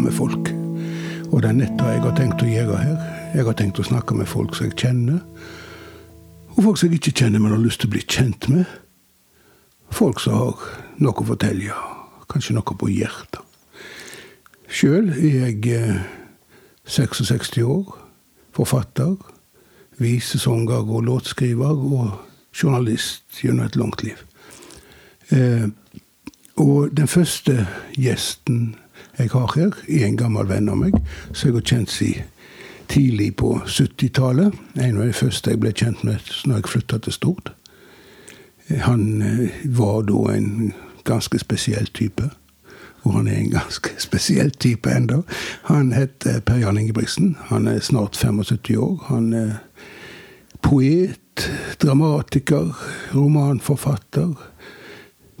eh, med folk'. Og det er nettopp jeg har tenkt å gjøre her. Jeg har tenkt å snakke med folk som jeg kjenner. Og folk som jeg ikke kjenner, men har lyst til å bli kjent med. Folk som har noe å fortelle, kanskje noe på hjertet. Sjøl er jeg eh, 66 år, forfatter, visesanger og låtskriver og journalist gjennom et langt liv. Eh, og den første gjesten jeg har her, er en gammel venn av meg, som jeg har kjent siden tidlig på 70-tallet. En av de første jeg ble kjent med når jeg flytta til Stord. Han eh, var da en ganske spesiell type. Og han er en ganske spesiell type enda. Han heter Per Jan Ingebrigtsen. Han er snart 75 år. Han er poet, dramatiker, romanforfatter,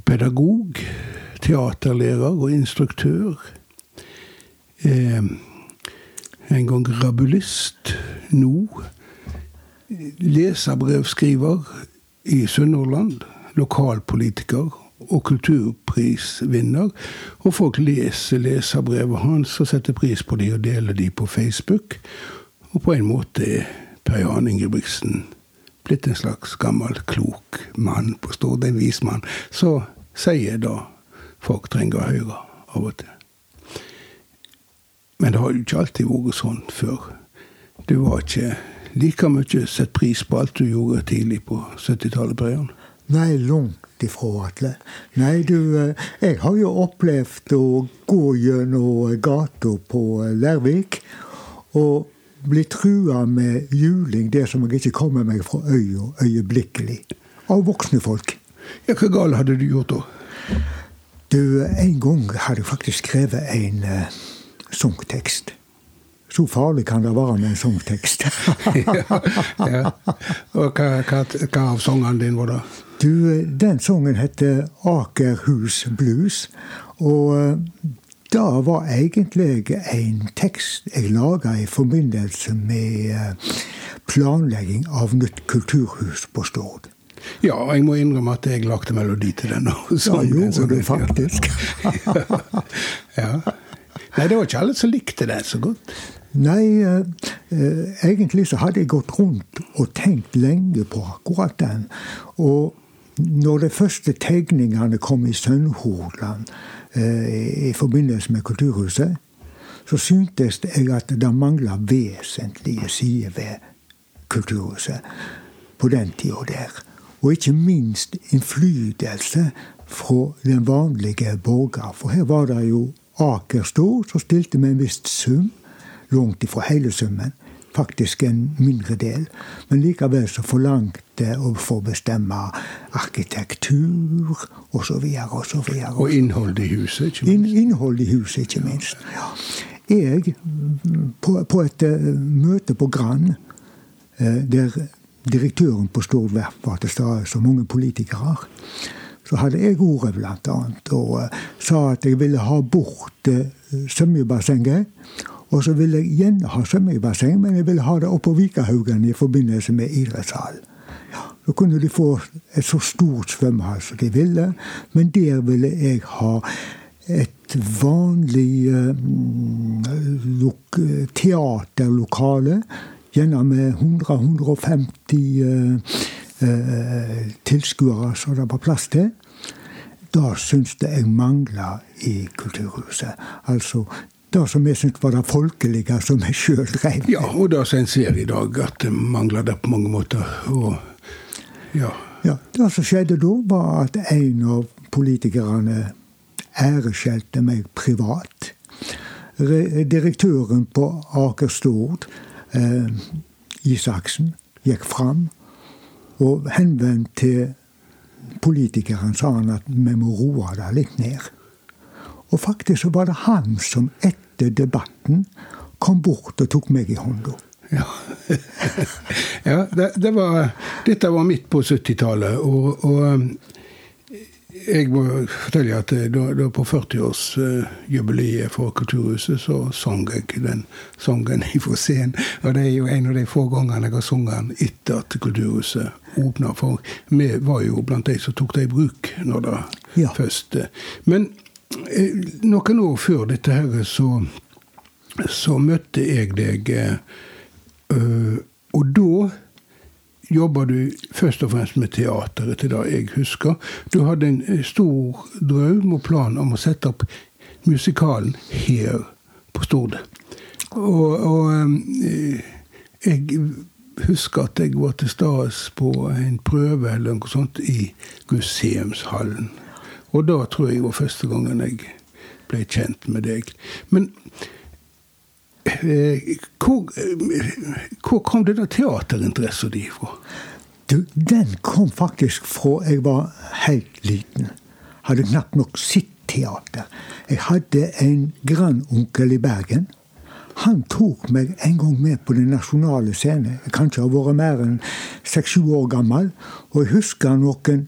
pedagog, teaterlærer og instruktør. Eh, en gang rabulist. Nå leserbrevskriver i Sunnhordland. Lokalpolitiker og kulturprisvinner. Og folk leser leserbrevet hans og setter pris på de og deler de på Facebook. Og på en måte er Per Jan Ingebrigtsen blitt en slags gammel, klok mann på Stord. En vis mann. Så sier da folk trenger å høre av og til. Men det har jo ikke alltid vært sånn før. Du var ikke like mye satt pris på alt du gjorde tidlig på 70-tallet, Per Nei, langt ifra, Atle. Nei, du, jeg har jo opplevd å gå gjennom gata på Lærvik og bli trua med juling dersom jeg ikke kommer meg fra øya øyeblikkelig. Av voksne folk. Ja, Hva galt hadde du gjort da? Du, En gang hadde jeg faktisk skrevet en uh, sangtekst. Så farlig kan det være med en sangtekst. ja, ja. Og hva, hva, hva av sangene dine var det? Du, Den sangen heter Akerhus Blues. Og det var egentlig en tekst jeg laga i forbindelse med planlegging av nytt kulturhus på Stord. Ja, jeg må innrømme at jeg lagde melodi til den. Ja, gjorde du faktisk. ja. Nei, det var ikke alle som likte det så godt. Nei, eh, egentlig så hadde jeg gått rundt og tenkt lenge på akkurat den. Og når de første tegningene kom i Sønnhordland eh, i forbindelse med Kulturhuset, så syntes jeg at det mangla vesentlige sider ved Kulturhuset på den tida der. Og ikke minst innflytelse fra den vanlige borger. For her var det jo Aker Stord så stilte vi en viss sum. Langt ifra hele summen. Faktisk en mindre del. Men likevel så forlangte å få bestemme arkitektur osv. osv. Og og innhold i huset, ikke minst. In, innhold i huset, ikke minst. Ja. Jeg, på, på et uh, møte på Grand, uh, der direktøren på Stord Verft var til stede, så mange politikere så hadde jeg ordet, annet, og uh, sa at jeg ville ha bort uh, svømmebassenget. Og så ville jeg gjerne ha svømmebasseng, men jeg ville ha det oppå Vikahaugen i forbindelse med idrettshallen. Ja, så kunne de få et så stort svømmehall som de ville, men der ville jeg ha et vanlig uh, teaterlokale. Gjerne med 100-150 uh, tilskuere som det var plass til. Det syns jeg mangla i Kulturhuset. Altså det som jeg syntes var det folkelige som jeg sjøl drev Ja, og det som en ser i dag, at det mangler det på mange måter. Og, ja. ja. Det som skjedde da, var at en av politikerne æreskjelte meg privat. Direktøren på Aker Stord, eh, Isaksen, gikk fram og henvendt til politikeren sa han at vi må roe det litt ned. Og faktisk så var det han som etter debatten kom bort og tok meg i hånda. Ja, ja det, det var, dette var midt på 70-tallet. Og, og, jeg må fortelle at da, da på 40-årsjubileet for Kulturhuset, så sang jeg den sangen fra scenen. Og det er jo en av de få gangene jeg har sunget den etter at Kulturhuset åpna. For vi var jo blant de som tok det i bruk når det ja. først Men noen år før dette her, så, så møtte jeg deg. Og da jobber du først og fremst med teateret, til det jeg husker. Du hadde en stor drøm og plan om å sette opp musikalen her på Stord. Og, og jeg husker at jeg var til stede på en prøve eller noe sånt i museumshallen. Og da tror jeg var første gangen jeg ble kjent med deg. Men eh, hvor, hvor, kom denne teaterinteressen din fra? Du, den kom faktisk fra jeg var helt liten. Hadde knapt nok sett teater. Jeg hadde en grandonkel i Bergen. Han tok meg en gang med på Den nasjonale scene. Jeg kan ikke ha vært mer enn seks-sju år gammel. Og jeg husker noen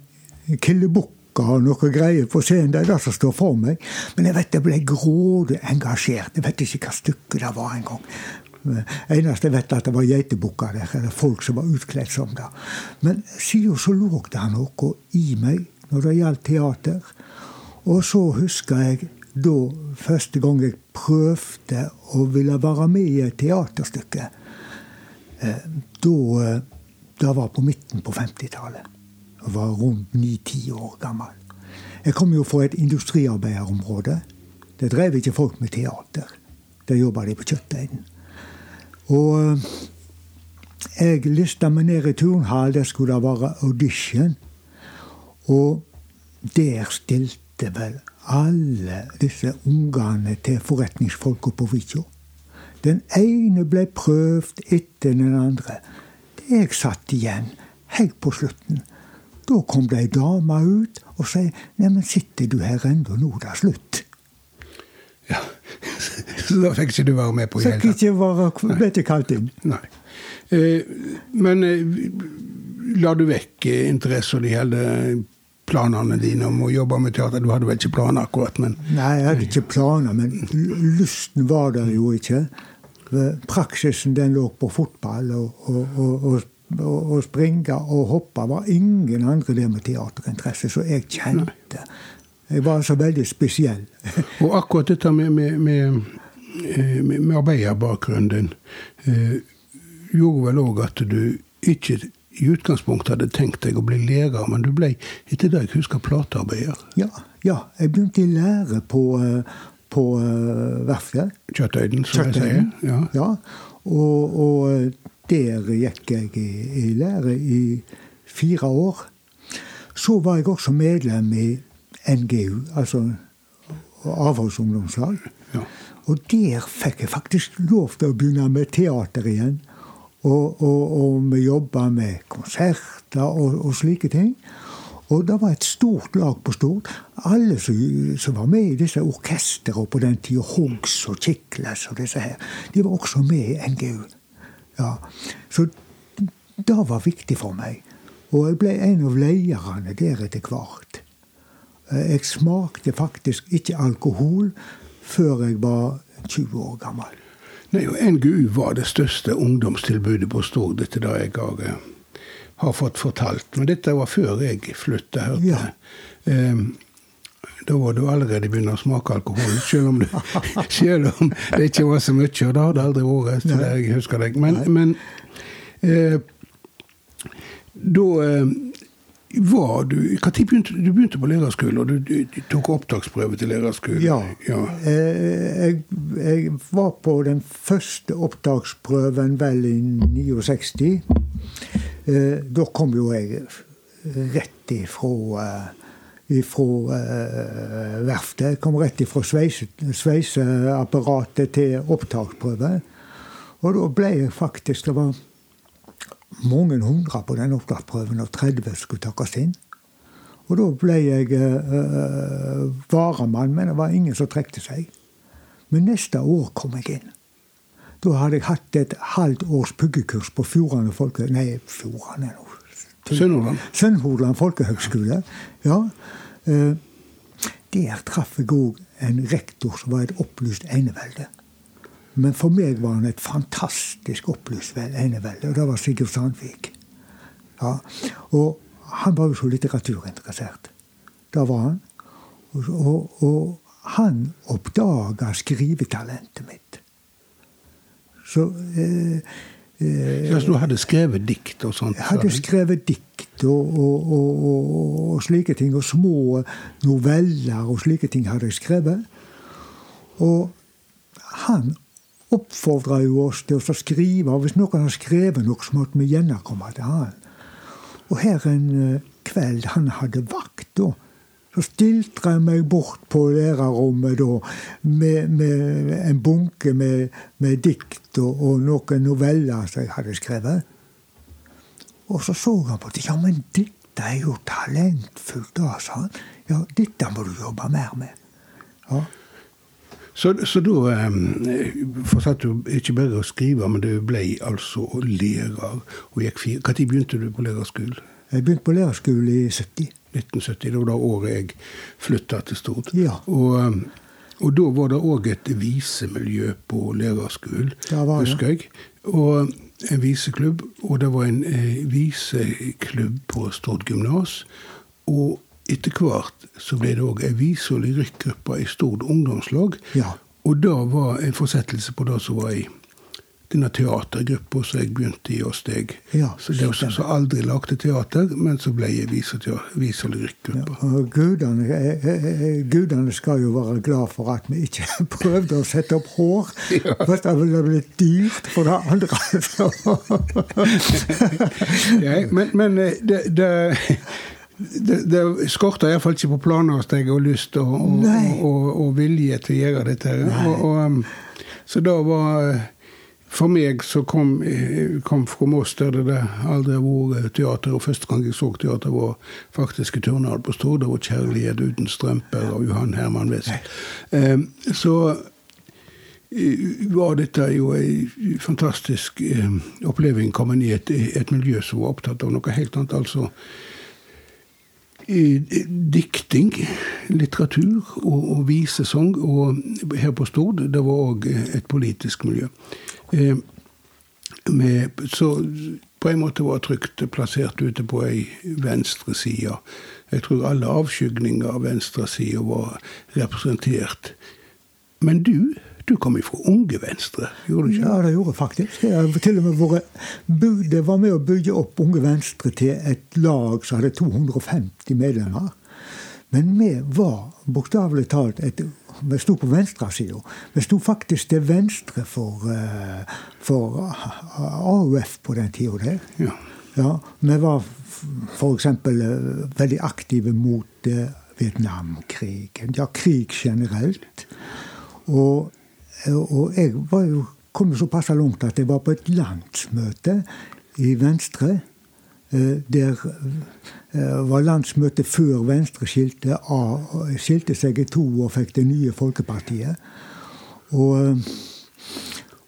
killebukker og noe greier på scenen. Det er det som står for meg. Men jeg vet jeg ble grådig engasjert. Jeg vet ikke hva stykket det var engang. Eneste jeg vet, at det var geitebukker der, eller folk som var utkledd som det. Men siden så lå det noe i meg når det gjaldt teater. Og så husker jeg da første gang jeg prøvde å ville være med i et teaterstykke. Eh, da eh, Det var på midten på 50-tallet. Var rundt ni-ti år gammel. Jeg kom jo fra et industriarbeiderområde. Der drev ikke folk med teater. Der jobba de på kjøttdeigen. Og eh, jeg lista meg ned i turnhall. Der skulle det være audition. Og der stilte vel alle disse ungene til forretningsfolka på Vikjå. Den ene ble prøvd etter den andre. Jeg satt igjen helt på slutten. Da kom det ei dame ut og sa 'Neimen, sitter du her ennå? Nå er det slutt'. Ja, Så da fikk ikke du være med på det? Fikk ikke være, ble ikke kalt inn. Nei. Eh, men eh, la du vekk interessen de hele planene dine om å jobbe med teater? Du hadde vel ikke planer akkurat? men... Nei, jeg hadde ikke planer, men lysten var der jo ikke. Praksisen den lå på fotball og, og, og, og springe og hoppe. var ingen andre der med teaterinteresse, så jeg kjente. Jeg var så veldig spesiell. og akkurat dette med, med, med, eh, med arbeiderbakgrunnen din eh, gjorde vel òg at du ikke i utgangspunktet hadde tenkt deg å bli leger, men du ble etter det jeg husker platearbeider. Ja, ja, jeg begynte i lære på, eh, på uh, verftet. Kjøttøyden, som jeg sier. Ja. ja. Og, og, eh, der gikk jeg i, i, lære i fire år. Så var jeg også medlem i NGU, altså avholdsungdomslag. Ja. Og der fikk jeg faktisk lov til å begynne med teater igjen. Og, og, og vi jobba med konserter og, og, slike ting. Og det var et stort lag på Stord. Alle som, som var med i disse orkestrene på den tida, Hogs og Kikles og disse her, de var også med i NGU. Ja. Så det var viktig for meg. Og jeg ble en av lederne der etter hvert. Jeg smakte faktisk ikke alkohol før jeg var 20 år gammel. Nei, og NGU var det største ungdomstilbudet på Stord, etter det jeg har, eh, har, fått fortalt. Men dette var før jeg flytta, hørte jeg. Ja. Um, da var du allerede begynt å smake alkohol, selv om, du, selv om, det ikke var så mye. Og det har det aldri vært, til det jeg husker deg. Men, men eh, da eh, var du Når begynte du begynte på lærerskolen, og du, du, tok opptaksprøve til lærerskolen? Ja. ja. Eh, jeg, jeg, var på den første opptaksprøven vel i 69. Eh, da kom jo jeg rett ifra ifra eh, verftet. Kom rett ifra sveiseapparatet til opptaksprøve. Og da ble jeg faktisk Det var mange hundre på den opptaksprøven, og 30 skulle takkes inn. Og da ble jeg eh, varemann, men det var ingen som trekte seg. Men neste år kom jeg inn. Da hadde jeg hatt et halvt års puggekurs på Fjordane folke... Nei, Fjordane Sunnhordland. Sunnhordland folkehøgskole. Ja. Uh, der traff jeg òg en rektor som var et opplyst enevelde. Men for meg var han et fantastisk opplyst enevelde, og det var Sigurd Sandvik. Ja. Og han var jo så litteraturinteressert. Det var han. Og, og han oppdaga skrivetalentet mitt. Så eh, eh, Så du hadde skrevet dikt og sånt? Jeg hadde skrevet dikt og, og, og, og, slike ting. Og små noveller og slike ting hadde jeg skrevet. Og han oppfordra jo oss til å skrive. Og hvis noen har skrevet noe, så måtte vi gjerne komme til han. Og her en eh, kveld han hadde vakt, da, så stilte jeg meg bort på lærerrommet da, med, med, en bunke med, med dikt og, og, noen noveller som jeg hadde skrevet. Og så så han på det. Ja, men dette er jo talentfullt, da, sa han. Ja, dette må du jobbe mer med. Ja. Så, så da um, fortsatte du ikke bare å skrive, men du ble altså lærer. og gikk Når begynte du på lærerskolen? Jeg begynte på lærerskolen i 70. 1970. Det var da året jeg flytta til Stord. Ja. Og, um, og, da var det òg et visemiljø på lærerskolen, husker jeg. Og en viseklubb. Og det var en eh, viseklubb på Stord gymnas. Og etter hvert så ble det òg ei vise- og lyrikkgruppe i Stord ungdomslag. Ja. Og det var en fortsettelse på det som var i denne teatergruppa som jeg begynte i hos deg. Ja, så det var som aldri lagde teater, men så ble jeg vise- og lyrikkgruppa. Ja, gudene, eh, eh, eh, gudene, skal jo være glad for at vi ikke prøvde å sette opp hår. Ja. For det ville blitt dyrt for det andre. ja, men, men det, det det, det skorter iallfall ikke på planer hos deg og lyst og, og, og, og, vilje til å gjøre dette. Um, så da var for meg som kom, eh, kom fra Moss, der det aldri har vært teater, og første gang jeg så teater, var faktisk i Turnhall på Stord. Det var 'Kjærlighet uten strømper' av Johan Herman Wessel. Eh, så eh, var dette jo ei fantastisk oppleving. Komme inn i et, et, miljø som var opptatt av noe helt annet. altså dikting, litteratur og, og visesang. Og her på Stord det var òg et politisk miljø. Eh, med, så på en måte var trygt plassert ute på ei venstreside. Jeg tror alle avskygninger av venstresida var representert. Men du, du kom ifra Unge Venstre, gjorde du ikke? Ja, det gjorde jeg faktisk. Jeg til og med vært, det var med å bygge opp Unge Venstre til et lag som hadde 250 medlemmer. Men vi var bokstavelig talt et vi sto på venstresida. Vi sto faktisk til venstre for, eh, for AUF på den tida der. Ja. Ja, vi var f.eks. Eh, veldig aktive mot eh, Vietnamkrigen. Ja, krig generelt. Og, og jeg var jo, kommet såpass langt at jeg var på et landsmøte i Venstre. Der Eh, var landsmøtet før Venstre skilte, skilte seg i to og fikk det nye Folkepartiet. Og, eh,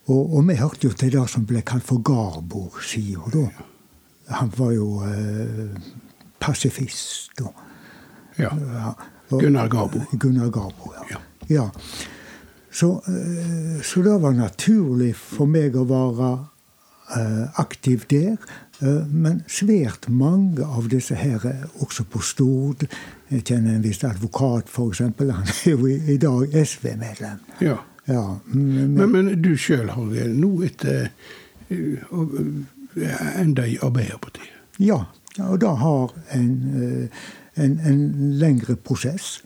og, og, vi hørte jo til det som ble kalt for Garbo-sida da. Han var jo eh, pasifist. Og, ja. Gunnar Garbo. Gunnar Garbo, ja. ja. ja. Så, eh, så, det var naturlig for meg å være eh, aktiv der. Eh, men svært mange av disse her er også på Stord. Jeg kjenner en viss advokat, f.eks. Han er jo i dag SV-medlem. Ja. ja men, men, men, du sjøl har nå etter enda i Arbeiderpartiet? Ja, og det har en, en, en lengre prosess.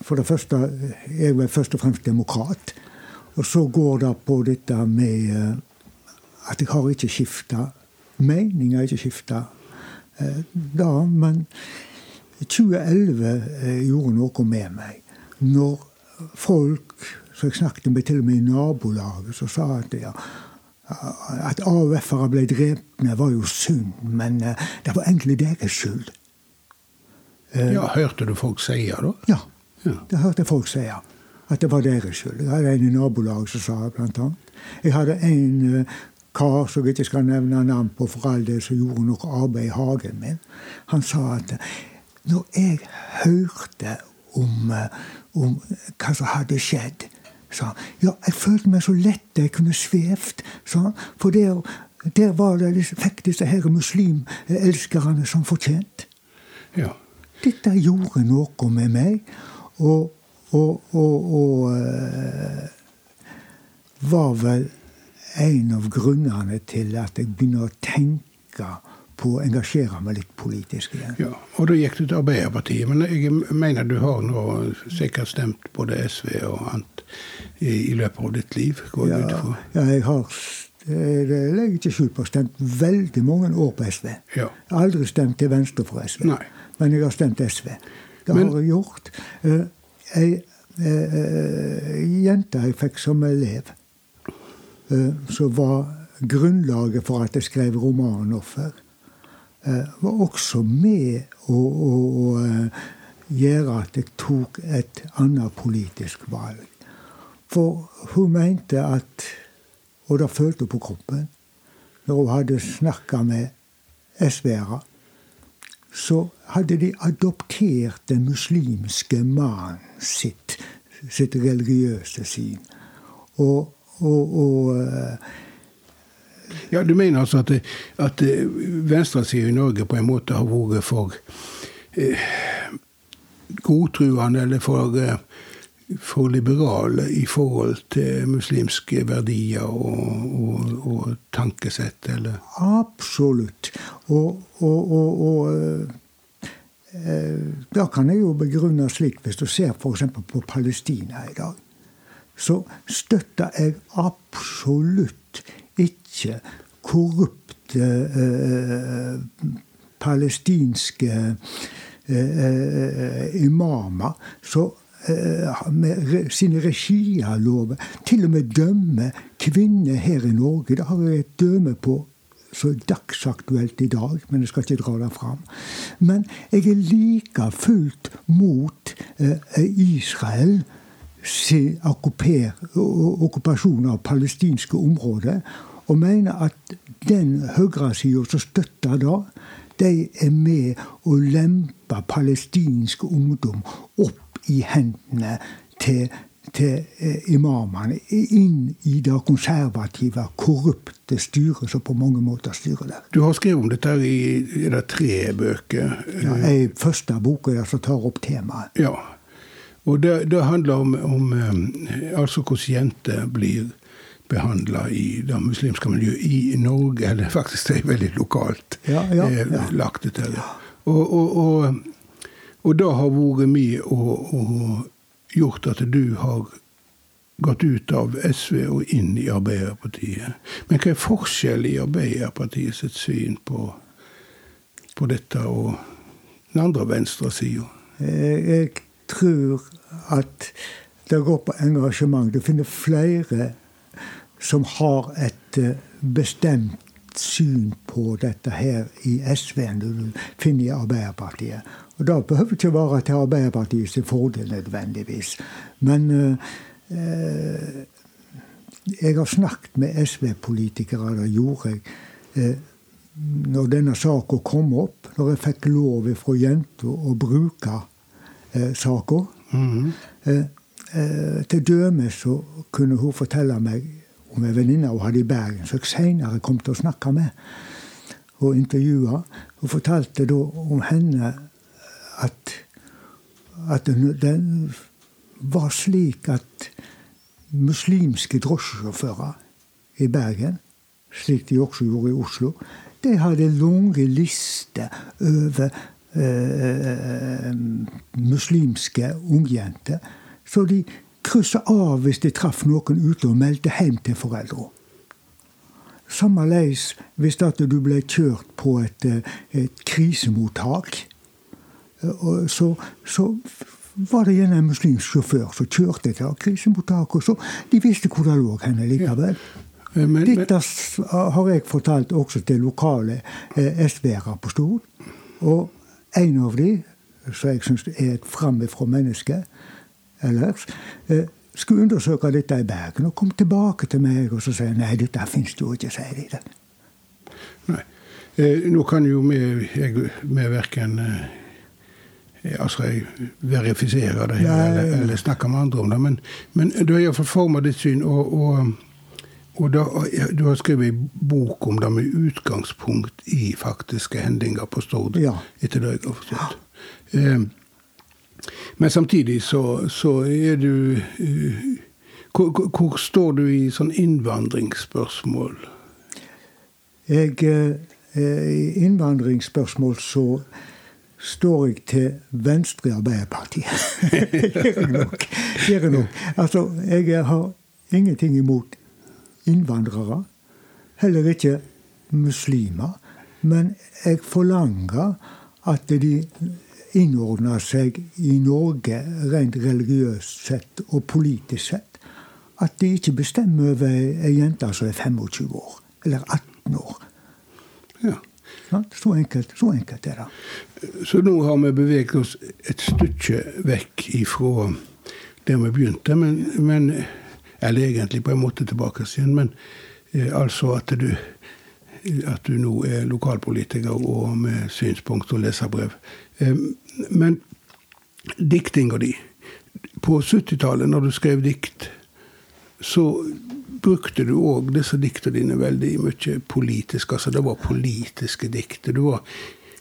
For det første, jeg er først og fremst demokrat. Og så går det på dette med at jeg har ikke skifta mening har ikke skifta eh, da. Men 2011 eh, gjorde noe med meg. Når folk så jeg snakket med til og med i nabolaget, så sa at ja, at AUF-ere ble drept, var jo synd, men eh, det var egentlig deres skyld. Ja, Hørte du folk si det, da? Ja, det hørte folk si. At det var deres skyld. Jeg hadde en i nabolaget som sa det, blant annet. Jeg hadde en kar som jeg ikke skal nevne navn på for all del, som gjorde noe arbeid i hagen min. Han sa at når jeg hørte om, eh, om hva som hadde skjedd, sa han ja, jeg følte meg så lett jeg kunne svevd. For der, der var det, fikk disse her muslimelskerne som fortjent. Ja. Dette gjorde noe med meg. Og, Og, og, og uh, var vel en av grunnene til at jeg begynner å tenke på å engasjere meg litt politisk igjen. Ja, Og da gikk du til Arbeiderpartiet. Men jeg mener du har nå sikkert stemt både SV og annet i, i løpet av ditt liv? Går ja, ja, jeg har det legger ikke skjul på stemt veldig mange år på SV. Ja. Aldri stemt til venstre for SV, Nei. Men jeg har stemt SV. Det har jeg gjort. Uh, ei uh, jente jeg fikk som elev, som var grunnlaget for at jeg skrev romanen 'Offer', Eh, var også med å, å, å eh, gjøre at jeg tok et annet politisk valg. For hun mente at Og det følte hun på kroppen. Når hun hadde snakka med SV-ere, så hadde de adoptert den muslimske mannen sitt, sitt religiøse syn. Og, og, og eh, ja, Du mener altså at, at venstresida i Norge på en måte har vært for eh, godtruende eller for, eh, for liberale i forhold til muslimske verdier og, og, og tankesett, eller? Absolutt. Og, og eh, da kan jeg jo begrunne slik, hvis du ser f.eks. på Palestina i dag, så støtter jeg absolutt ikke korrupte eh, palestinske eh, eh imamer så, eh, med sine regialover til og med dømme kvinner her i Norge. Det har jeg et døme på så dagsaktuelt i dag, men jeg skal ikke dra det fram. Men jeg er like fullt mot eh, Israel sin okkupasjon av palestinske områder og mener at den høyresida som støtter da, de er med å lempe palestinsk ungdom opp i hendene til, til eh, imamene. Inn i det konservative, korrupte styret som på mange måter styrer der. Du har skrevet om dette i, det tre bøker. Ja, ei første bok som tar opp temaet. Ja, og det, det handler om, om eh, altså hvordan jenter blir behandla i det muslimske miljøet i Norge. Eller faktisk det er veldig lokalt ja, ja, eh, ja. lagt det til. Og, og, og, og, det har vært med og, og gjort at du har gått ut av SV og inn i Arbeiderpartiet. Men hva er forskjellen i Arbeiderpartiet sitt syn på, på dette og den andre venstresida? Jeg tror at det går på engasjement. Du finner flere som har et eh, bestemt syn på dette her i SV enn du finner i Arbeiderpartiet. Og Det behøver ikke være til Arbeiderpartiets fordel nødvendigvis. Men eh, jeg har snakket med SV-politikere, det gjorde jeg. Eh, når denne saka kom opp, når jeg fikk lov fra jenta å bruke eh, saka. Mm -hmm. eh, eh, til døme så kunne hun fortelle meg om ei venninne hun hadde i Bergen, som jeg seinere kom til å snakke med og intervjue. Hun fortalte da om henne at, at den var slik at muslimske drosjesjåfører i Bergen, slik de også gjorde i Oslo, de hadde lange lister over eh, muslimske ungjenter. Så de kryssa av hvis de traff noen ute og meldte hjem til foreldra. Sammeleis hvis du ble kjørt på et, eh, et krisemottak. Eh, så, så, var det gjerne en muslimsk sjåfør som kjørte til krisemottaket. Så de visste hvor det lå henne likevel. Ja. Men, Dette har jeg fortalt også til lokale eh, SV-ere på Stord. Og en av de, som jeg syns er et framifrå menneske, ellers, eh, skulle undersøke dette i Bergen og kom tilbake til meg og så sier nei, dette finnes jo ikke, sier de. Nei. Eh, nå kan jo vi, jeg, vi verken eh, altså jeg verifiserer det eller, eller snakker med andre om det, men, men du har iallfall forma ditt syn. og, og og da, Du har skrevet en bok om det med utgangspunkt i faktiske hendinger på Stord. Ja. etter det jeg har forstått. Ja. Eh, Men samtidig så, så er du uh, hvor, hvor, står du i sånn innvandringsspørsmål? Jeg, eh, innvandringsspørsmål så står jeg til venstre i Arbeiderpartiet. gjør jeg nok. Gjør nok. Altså, jeg har ingenting imot innvandrere. Heller ikke muslimer. Men jeg forlanger at de innordner seg i Norge rent religiøst sett og politisk sett. At de ikke bestemmer over ei jente som er 25 år. Eller 18 år. Ja. Så enkelt, så enkelt er det. Så nå har vi beveget oss et stykke vekk ifra der vi begynte, men, men Eller egentlig på en måte tilbake igjen, men eh, altså at du at du nå er lokalpolitiker og med synspunkt og leserbrev. Eh, men diktinga di På 70-tallet, når du skrev dikt, så brukte du òg disse diktene dine veldig mye politisk. Altså det var politiske dikt. Du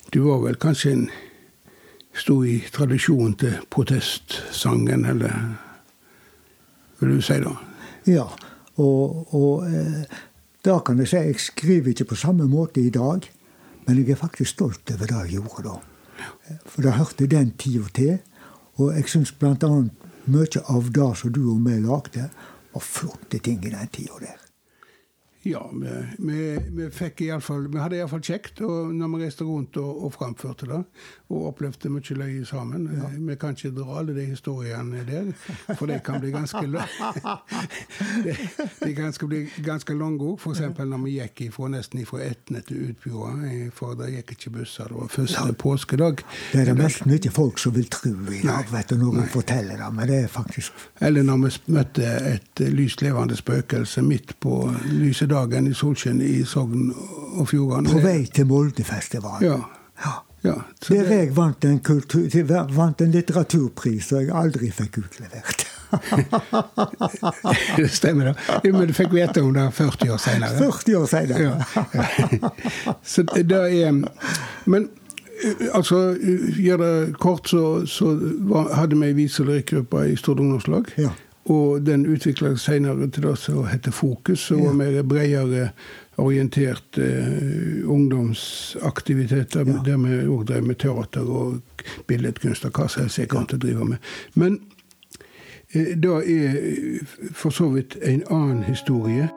du var vel kanskje en Sto i tradisjon til protestsangen, eller vil du si det? Ja. Og, og eh, da kan jeg si jeg skriver ikke på samme måte i dag, men jeg er faktisk stolt over det jeg gjorde da. For det hørte den tida til. Og jeg syns bl.a. mye av det som du og vi lagde, var flotte ting i den tida der. Ja, vi, vi, vi, fikk i alle fall, vi hadde iallfall kjekt og når vi reiste rundt og, og framførte det. Og opplevde mye løye sammen. Ja. Vi kan ikke dra alle de historiene der, for de kan bli ganske de, de kan bli ganske lange òg. F.eks. når vi gikk ifra, nesten fra Etne til Utbjorda, eh, for det gikk ikke busser. Det var første påskedag. Det er det nesten ikke folk som vil tro i dag, vet du, når du forteller det. Men det er faktisk Eller når vi møtte et lyslevende spøkelse midt på lyset dagen i solskinn i Sogn og Fjordane. På vei til Moldefestivalen. Ja. ja. ja Der jeg vant en, kultur, vant en litteraturpris som jeg aldri fikk utlevert. det stemmer, da. Men du fikk vite om det 40 år seinere. 40 år seinere. ja. Så det er Men altså, gjør det kort, så, så hadde vi ei vise- og i Stord ungdomslag. Ja. Og den utvikla seg senere til det som heter Fokus, som var mer bredere orientert eh, ungdomsaktiviteter, ja. der vi òg drev med teater og billedkunst og hva som helst jeg kom til å drive med. Men eh, det er for så vidt en annen historie.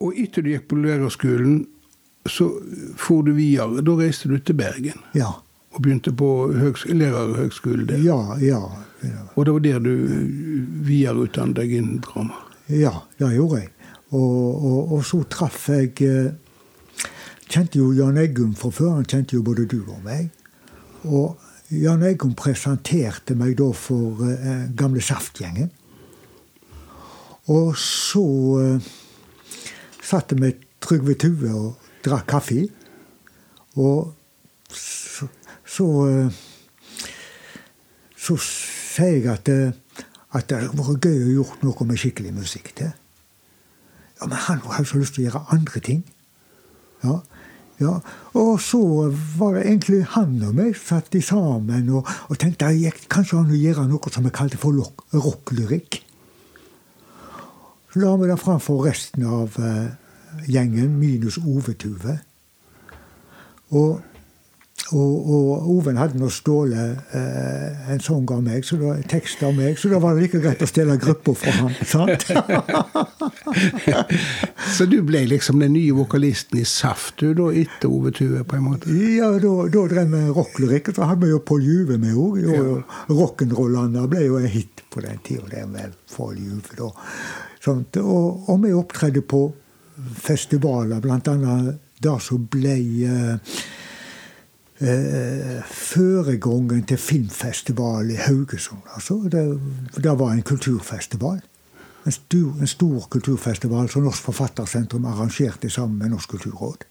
Og etter du gikk på lærerskolen, så for du videre. Da reiste du til Bergen. Ja. Og begynte på lærerhøgskolen der? Ja, ja. Og det var der du videreutdannet deg innen drama? Ja, det gjorde jeg. Og, og, og så traff jeg eh, Kjente jo Jan Eggum fra før. Han kjente jo både du og meg. Og Jan Eggum presenterte meg da for eh, gamle Saftgjengen. Og så eh, satt jeg med Trygve Tue og drakk kaffe. Og så eh, så sier jeg at, eh, at det hadde vært gøy å gjort noe med skikkelig musikk til. Ja, Men han hadde så lyst til å gjøre andre ting. Ja, ja. Og så var det egentlig han og meg satt sammen og, og tenkte at jeg kanskje han å gjøre noe som vi kalte for rocklyrikk. Så la vi det fram for resten av uh, gjengen, minus Ove Tuve. Og og, og Oven hadde nå stjålet eh, en sang av meg, så da, tekst av meg, så da var det like greit å stjele gruppa fra han. sant? så du ble liksom den nye vokalisten i Saft du da, etter Ove Tue? på en måte? Ja, da, da drev vi rocklyrikk. Så hadde vi jo Pål Juve med òg. Ja. Rock'n'rollene ble jo en hit på den tida med Pål Juve. da. Sånt. Og, og vi opptredde på festivaler, blant annet det som ble eh, eh, føregangen til filmfestival i Haugesund. Altså. Det, det, var en kulturfestival. En stor, en stor, kulturfestival som Norsk Forfattersentrum arrangerte sammen med Norsk kulturråd.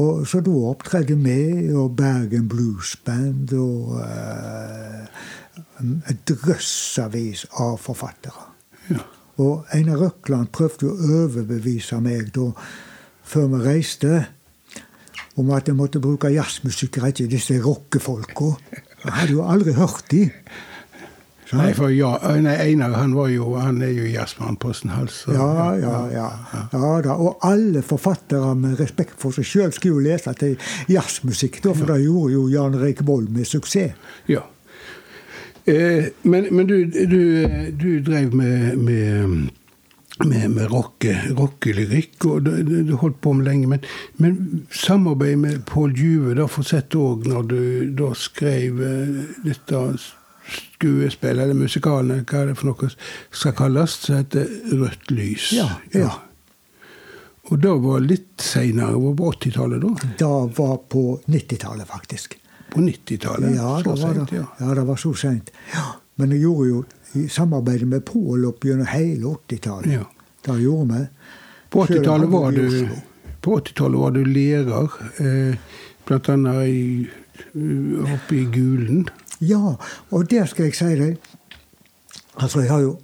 Og, så da opptredde vi og Bergen Blues Band og eh, drøssavis av forfattere. Ja. Og Einar Røkland prøvde å overbevise meg da, før vi reiste, om at jeg måtte bruke jazzmusikere, ikke disse rockefolka. Jeg hadde jo aldri hørt de. Nei, for ja, nei, Einar han, var jo, han er jo jazzmann på sin hals. Ja, ja, ja. ja da. Og alle forfattere med respekt for seg sjøl skulle jo lese til jazzmusikk, da, for det gjorde jo Jan Reik Vold med suksess. Ja. Eh, men, men du, du, du, drev med, med med, med rockelyrikk, og det, det, holdt på med lenge. Men, men samarbeidet med Pål Juve da fortsatte òg når du da skrev eh, dette skuespillet, eller musikalene, hva er det for noe skal kalles, som heter Rødt lys. Ja, ja. Og det var litt seinere, var på 80-tallet da? Det var på 90-tallet, faktisk. På 90-tallet? Ja, så seint, ja. ja. det var så seint. Ja. Men jeg gjorde jo i samarbeid med Pål opp gjennom hele 80-tallet. Ja. Det gjorde vi. På 80-tallet var, du, var du lærer, eh, bl.a. oppe i Gulen. Ja, og der skal jeg si deg Altså, jeg, jo,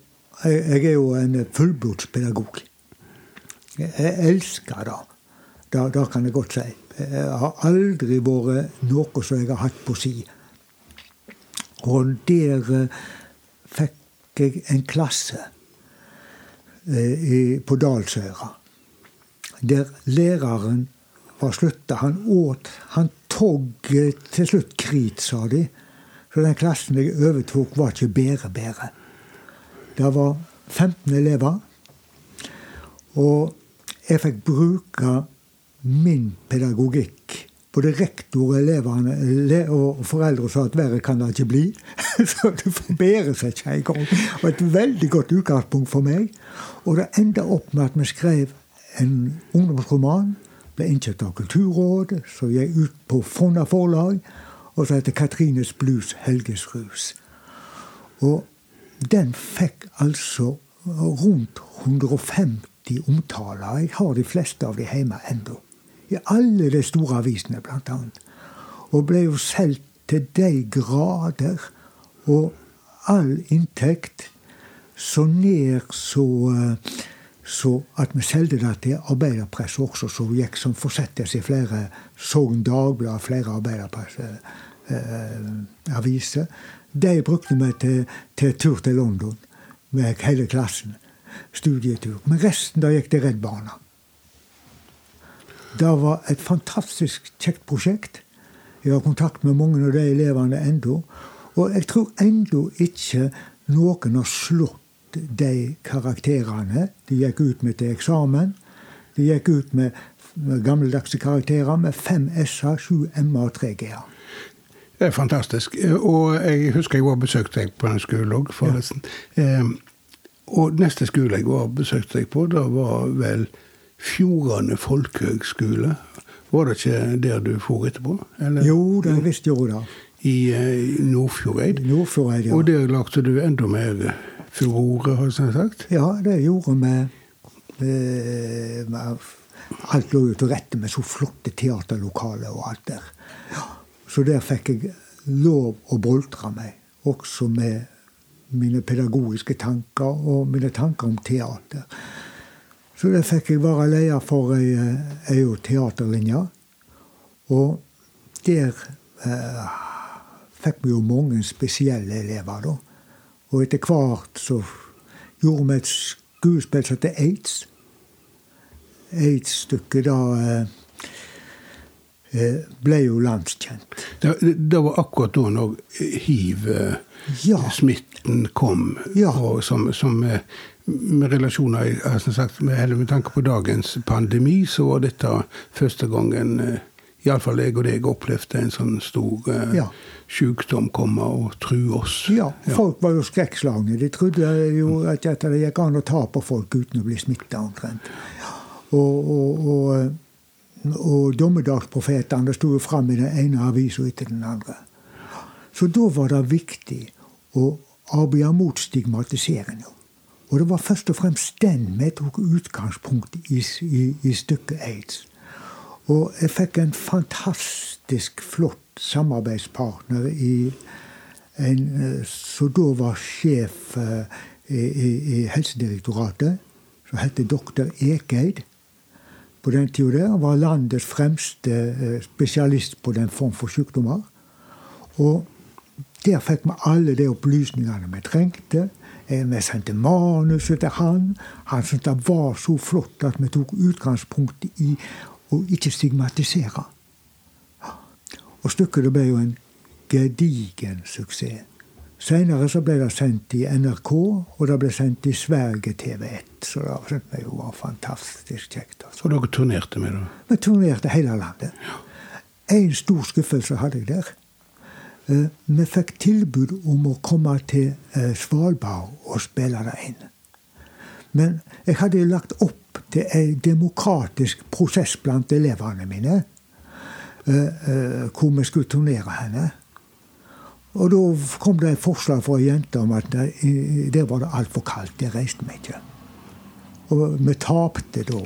jeg, jeg er jo en fullblodspedagog. Jeg elsker det. det. Det kan jeg godt si. Jeg har aldri vært noe som jeg har hatt på si. Og der eh, fikk jeg en klasse eh, på Dalsøra. Der læreren var slutta. Han åt Han tog til slutt krit, sa de. Så den klassen jeg overtok, var ikke bedre bedre. Det var 15 elever. Og jeg fikk bruke min pedagogikk. Både rektor og elevene og foreldre sa at verre kan det ikke bli. Så det forbedrer seg ikke engang. Var et veldig godt utgangspunkt for meg. Og det enda opp med at vi skrev en ungdomsroman. Ble innkjøpt av Kulturrådet, så gikk ut på Fonna forlag og så heter Katrines blues Helges rus. Og den fikk altså rundt 150 omtaler. Jeg har de fleste av de hjemme ennå. I alle de store avisene, annet. Og ble jo solgt til de grader. Og all inntekt så ned så så at vi solgte det til arbeiderpress også, som gikk som forsettes i flere Sogn Dagblad, flere arbeiderpressaviser. eh. De brukte vi til, til, tur til London med hele klassen. Studietur. Men resten da gikk til Redd Barna. Det var et fantastisk kjekt prosjekt. Jeg har kontakt med mange av de elevene ennå. Og jeg tror ennå ikke noen har slått de karakterene de gikk ut med til eksamen. De gikk ut med, gammeldagse karakterer med fem S-er, sju M-er og tre G-er. Det er fantastisk. Og jeg husker jeg var besøkt deg på en skole òg, forresten. Ja. Eh, og neste skole jeg var besøkte deg på, det var vel Fjordane folkehøgskole. Var det ikke der du for etterpå? Eller? Jo, det visst gjorde det. I uh, Nordfjordeid. Nordfjordeid, ja. Og der lagde du enda mer furore, har jeg sagt? Ja, det gjorde vi. Alt lå jo til rette med så flotte teaterlokaler og alt der. Så der fikk jeg lov å boltre meg, også med mine pedagogiske tanker og mine tanker om teater. Så der fikk jeg være leder for ei, ei teaterlinje. Og der eh, fikk vi jo mange spesielle elever, da. Og etter hvert så gjorde vi et skuespill som heter Aids. Aids-stykket da eh, Eh, ble jo landskjent. Det, det var akkurat da når hiv-smitten ja. kom, ja. og som, som med, relasjoner altså sagt, med, med, tanke på dagens pandemi, så var dette første gangen eh, Iallfall jeg og deg opplevde en sånn stor eh, ja. sykdom komme og true oss. Ja, folk var jo skrekkslagne. De trodde jo at det gikk an å ta på folk uten å bli smitta omtrent. Og, og, og og dommedagsprofetene sto jo fram i den ene avisa etter den andre. Så da var det viktig å arbeide mot stigmatiseringa. Og det var først og fremst den vi tok utgangspunkt i, i, i stykket Aids. Og jeg fikk en fantastisk flott samarbeidspartner i en eh, som da var sjef eh, i, i, Helsedirektoratet, som het doktor Ekeid på den tida der. Var landets fremste eh, spesialist på den form for sykdommer. Og der fikk vi alle de opplysningene vi trengte. Vi sendte manuset til han. Han syntes det var så flott at vi tok utgangspunkt i å ikke stigmatisere. Og stykket ble jo en gedigen suksess. Seinere så ble det sendt i NRK, og det ble sendt i Sverige TV1. Så det syntes vi jo var fantastisk kjekt. Altså. Og dere turnerte med det? Vi turnerte hele landet. En stor skuffelse hadde jeg der. Eh, vi fikk tilbud om å komme til eh, Svalbard og spille det inn. Men jeg hadde lagt opp til en demokratisk prosess blant elevene mine. Eh, hvor vi skulle turnere henne. Og da kom det et forslag fra ei jente om at der var det altfor kaldt. Det reiste vi ikke. Og vi tapte da.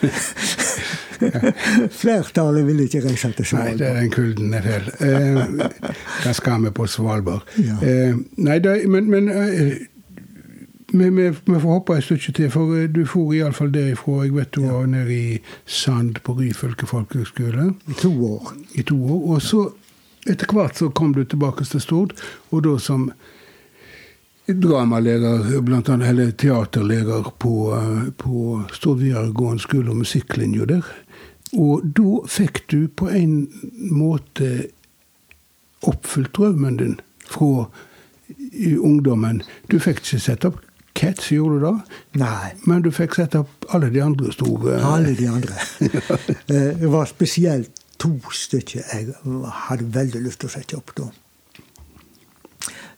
Flertallet vil ikke reise til Svalbard. Nei, det er den kulden er feil. Eh, da skal vi på Svalbard. Ja. Eh, nei, da, men, men eh, vi, får hoppe et stykke til, for eh, du for iallfall derifra. Jeg vet du ja. var nede i Sand på Ryfylke folkehøgskole. I to år. I to år. Og så etter hvert så kom du tilbake til Stord, og da som dramaleder, blant annet, eller teaterleder på, eh, på Stord videregående skole og musikklinja der. Og da fikk du på en måte oppfylt drømmen din fra ungdommen. Du fikk ikke sette opp Cats, gjorde du det? Nei. Men du fikk sette opp alle de andre store Alle de andre. Eh, det var spesielt to stykker jeg hadde veldig lyst til å sette opp da.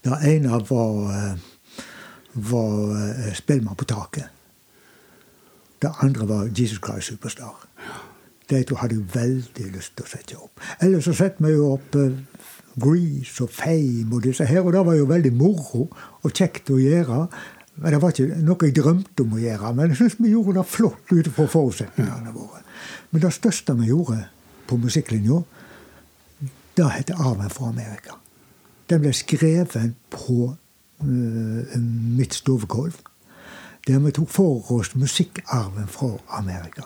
Det ene var, var 'Spellemann på taket'. Det andre var 'Jesus Christ Superstar'. De to hadde jeg veldig lyst til å sette opp. Ellers så setter vi jo opp uh, Grease og Fame og disse her, og det var jo veldig moro og kjekt å gjøre. Men Det var ikke noe jeg drømte om å gjøre, men jeg syns vi gjorde det flott ut fra forutsetningene våre. Men det største vi gjorde på musikklinja, det heter 'Arven fra Amerika'. Den ble skrevet på uh, mitt stovegulv. Der vi tok for oss musikkarven fra Amerika.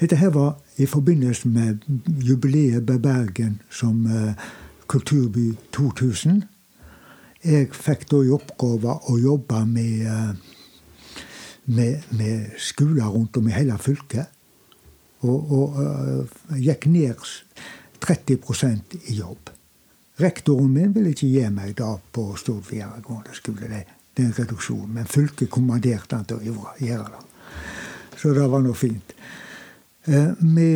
Dette her var i forbindelse med jubileet ved Bergen som uh, kulturby 2000. Jeg fikk da i oppgave å jobbe med, uh, med, med skoler rundt om i hele fylket. Og, og uh, gikk ned 30% i jobb. Rektoren min ville ikke gi meg det på Stord videregående skole. En reduksjon. Men fylket kommanderte han til å gjøre det. Så det var nå fint. Vi,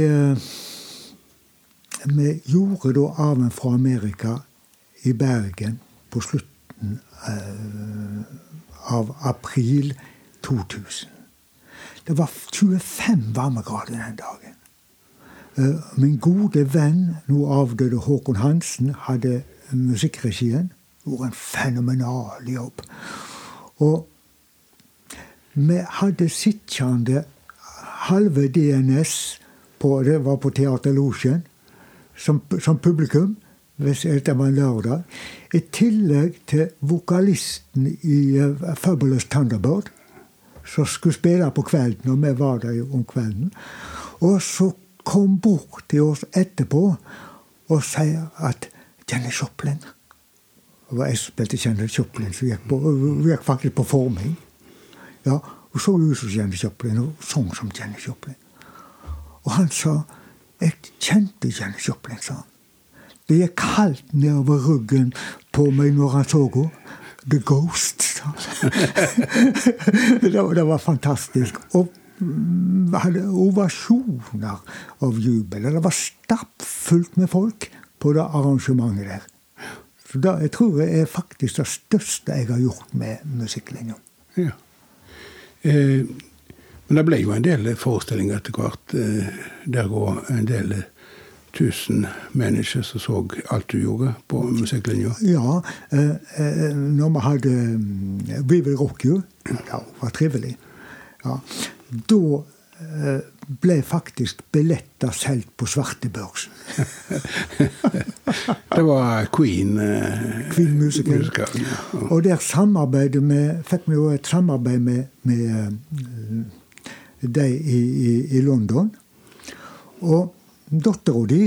vi gjorde da arven fra Amerika i Bergen på slutten av april 2000. Det var 25 varmegrader den dagen. Min gode venn, nå avdøde Håkon Hansen, hadde musikkregien. Gjorde en fenomenal jobb. Og vi hadde sittende halve DNS på, det var på Teaterlosjen, som, som publikum. Hvis det var en lørdag. I tillegg til vokalisten i uh, Fabulous Thunderbird som skulle spille på kvelden, og vi var der om kvelden. Og så kom bort til oss etterpå og sier at Jenny Joplin Det jeg som spilte Jenny Joplin, så gikk, gikk faktisk på forming. Ja, Hun så ut som Jenny Joplin og sang som Jenny Joplin. Og han sa Jeg kjente Jenny Joplin, sa han. Det gikk kaldt nedover ryggen på meg når han så henne. The Ghost. det, han. det var fantastisk. Og hadde ovasjoner av jubel. Det var stappfullt med folk på det arrangementet der. Så det jeg tror jeg er faktisk det største jeg har gjort med musikklinja. Ja. Eh, men det ble jo en del forestillinger etter hvert. Eh, der går en del tusen mennesker som så alt du gjorde på musikklinja? Ja. Eh, når vi hadde We Will Rock You, det var trivelig. Ja. Da eh, ble faktisk billetter solgt på svartebørsen. det var Queen eh, Queen Musical. musical ja. Og der samarbeidet vi, fikk vi jo et samarbeid med, med de i, i, i London. Og dattera di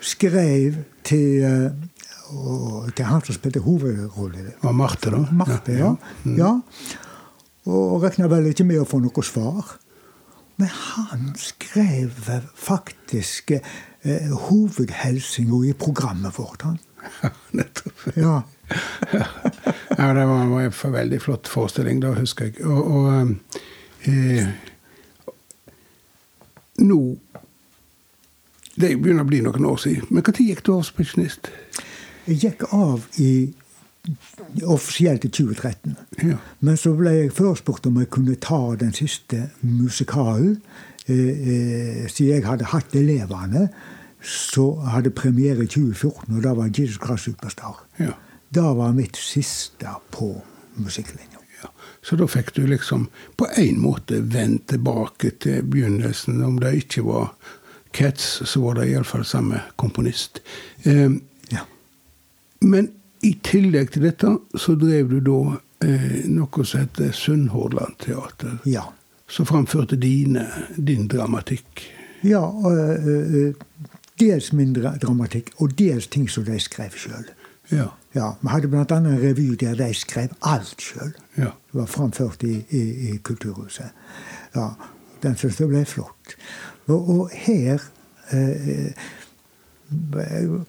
skrev til, uh, til han som spilte hovedrollen. Var Marte, da? Marte, ja. ja. ja. Og regna vel ikke med å få noe svar. Men han skrev faktisk eh, hovedhelsinga i programmet vårt. han. Ja, nettopp. Ja. ja, det var, var en veldig flott forestilling, da, husker jeg. Og, og eh, nå Det begynner å bli noen år siden. Men når gikk du av som pensjonist? Jeg gikk av i offisielt i 2013. Ja. Men så ble jeg forespurt om jeg kunne ta den siste musikalen. Eh, eh, siden jeg hadde hatt elevene, så hadde premiere i 2014, og da var Jesus Christ Superstar. Ja. Da var mitt siste på musikklinja. Ja. Så da fikk du liksom på en måte vendt tilbake til begynnelsen. Om det ikke var Cats, så var det iallfall samme komponist. Eh, ja. Men i tillegg til dette så drev du da eh, noe som heter Sunnhordland Teater. Ja. Som framførte dine, din dramatikk. Ja. Øh, dels min dramatikk, og dels ting som de skrev sjøl. Ja. ja. Vi hadde bl.a. en revy der de skrev alt sjøl. Ja. Det var framført i, i, i Kulturhuset. Ja, Den syntes jeg ble flott. Og, og her eh,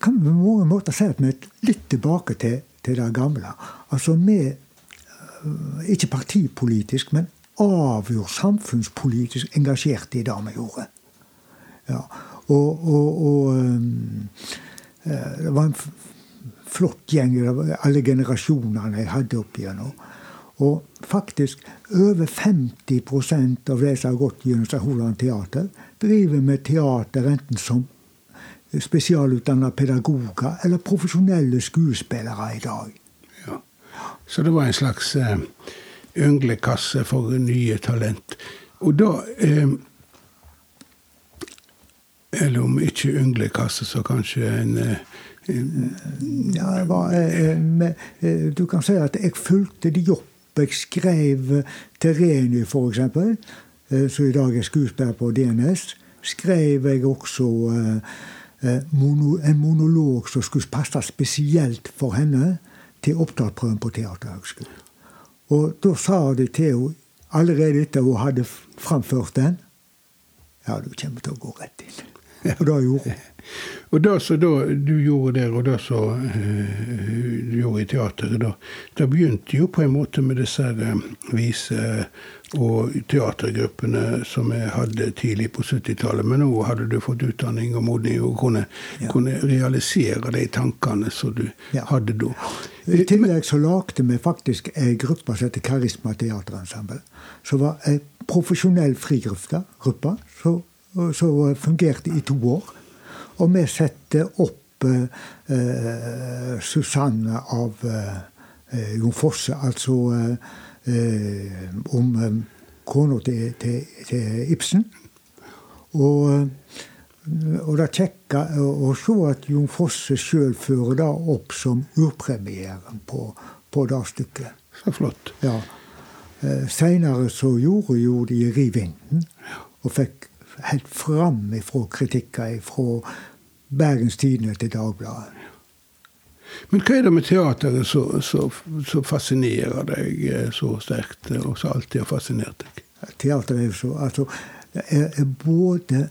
kan på mange måter si at vi er litt tilbake til, til det gamle. Altså vi eh, Ikke partipolitisk, men avgjort samfunnspolitisk engasjerte i det vi gjorde. Ja. Og, og, og øh, det var en flott gjeng, alle generasjonene jeg hadde opp igjennom. Og faktisk over 50% av de som har gått gjennom St. Teater, driver med teater enten som spesialutdanna pedagoger eller profesjonelle skuespillere i dag. Ja. Så det var en slags eh, ynglekasse for nye talent. Og da eh, Eller om ikke ynglekasse, så kanskje en eh, ja, var, eh, eh, Du kan si at jeg fulgte de opp. Jeg skrev Terreni, f.eks., eh, som i dag er skuespiller på DNS. Skrev jeg også eh, Eh, en monolog som skulle passe spesielt for henne til opptaksprøven på Teaterhøgskolen. Og da sa de til henne allerede etter hun hadde framført den Ja, du kommer til å gå rett inn. Og det gjorde hun. Og det som du gjorde der, og det som uh, du gjorde i teateret, da, det begynte jo på en måte med disse uh, vise- og teatergruppene som jeg hadde tidlig på 70-tallet. Men nå hadde du fått utdanning og modning og kunne, ja. kunne realisere de tankene som du ja. hadde da. I tillegg så lagde vi faktisk ei gruppe som heter Karisma Teaterensemble. Som var ei profesjonell frigruppe som fungerte i to år. Og vi satte opp eh, Susanne av eh, Jon Fosse, altså eh, om eh, kona til, til, til, Ibsen. Og, og det kjekka å se at Jon Fosse sjøl fører det opp som urpremieren på, på det stykket. Så flott. Ja. Eh, Seinere så gjorde jo de Riv vinden, og fikk helt fram ifra kritikker fra Bergens Tidende til Dagbladet. Men hva er det med teateret som fascinerer deg eh, så sterkt, eh, og som alltid har fascinert deg? Teater er så altså, Det er både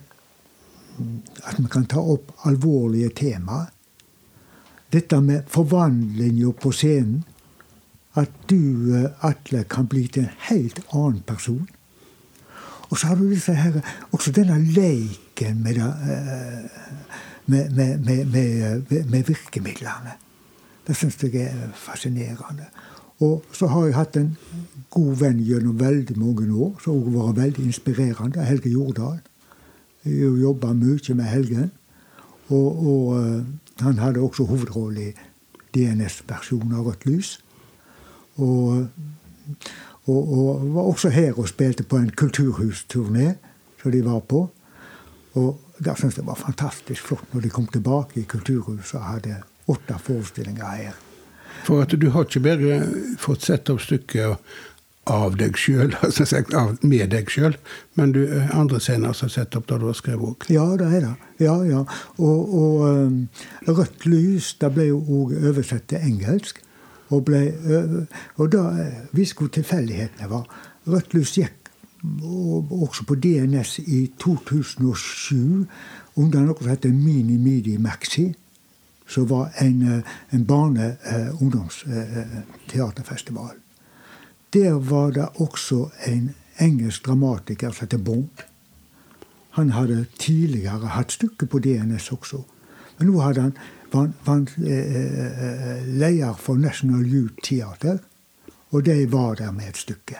at vi kan ta opp alvorlige temaer. Dette med forvandlinga på scenen. At du, eh, Atle, kan bli til en helt annen person. Og så har du disse her, også denne leiken med, med, med, med virkemidlene. Det syns jeg er fascinerende. Og så har jeg hatt en god venn gjennom veldig mange år, som også har vært veldig inspirerende. Helge Jordal. Jeg jobba mye med Helgen. Og, og uh, han hadde også hovedrollen i DNS-versjonen av Rødt lys. Og, og, og, var også her og spilte på en kulturhusturné som de var på. Og der syntes jeg det var fantastisk flott når de kom tilbake i Kulturhuset og hadde åtte forestillinger her. For at du har ikke bare fått sett opp stykket av deg sjøl, altså med deg sjøl. Men du, eh, andre scener som er satt opp da du har skrevet òg? Ja, det er det. Ja, ja. Og, og um, Rødt lys det ble jo òg oversett til engelsk. Og, ble, og da visste hvor tilfeldighetene var. Rødt lys gikk også på DNS i 2007 under noe som heter Mini Midi Maxi. Som var en, en barne-ungdomsteaterfestival. Der var det også en engelsk dramatiker som heter Bond. Han hadde tidligere hatt stykke på DNS også. Men nå han, var han, eh, eh, leder for National Youth Theater, og de var der med et stykke.